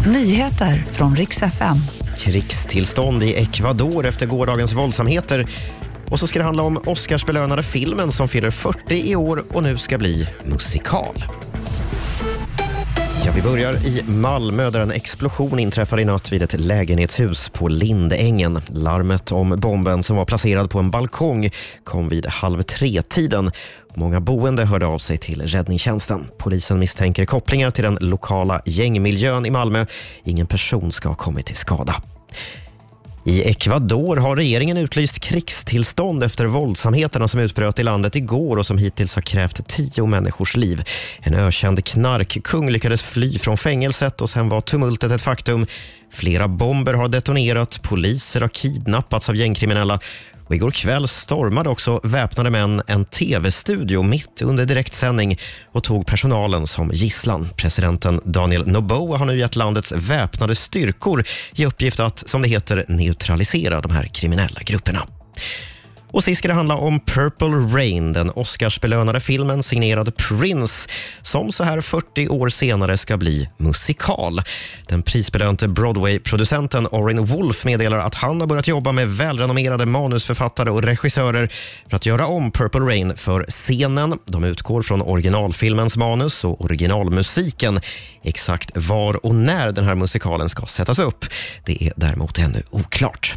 Nyheter från riks FM. Krigstillstånd i Ecuador efter gårdagens våldsamheter. Och så ska det handla om Oscarsbelönade filmen som fyller 40 i år och nu ska bli musikal. Ja, vi börjar i Malmö där en explosion inträffade i natt vid ett lägenhetshus på Lindängen. Larmet om bomben som var placerad på en balkong kom vid halv tre-tiden. Många boende hörde av sig till räddningstjänsten. Polisen misstänker kopplingar till den lokala gängmiljön i Malmö. Ingen person ska ha kommit till skada. I Ecuador har regeringen utlyst krigstillstånd efter våldsamheterna som utbröt i landet igår och som hittills har krävt tio människors liv. En ökänd knarkkung lyckades fly från fängelset och sen var tumultet ett faktum. Flera bomber har detonerat, poliser har kidnappats av gängkriminella och igår kväll stormade också väpnade män en tv-studio mitt under direktsändning och tog personalen som gisslan. Presidenten Daniel Noboa har nu gett landets väpnade styrkor i uppgift att, som det heter, neutralisera de här kriminella grupperna. Och sist ska det handla om Purple Rain, den Oscarsbelönade filmen signerad Prince som så här 40 år senare ska bli musikal. Den prisbelönte Broadway-producenten Orin Wolf meddelar att han har börjat jobba med välrenommerade manusförfattare och regissörer för att göra om Purple Rain för scenen. De utgår från originalfilmens manus och originalmusiken. Exakt var och när den här musikalen ska sättas upp, det är däremot ännu oklart.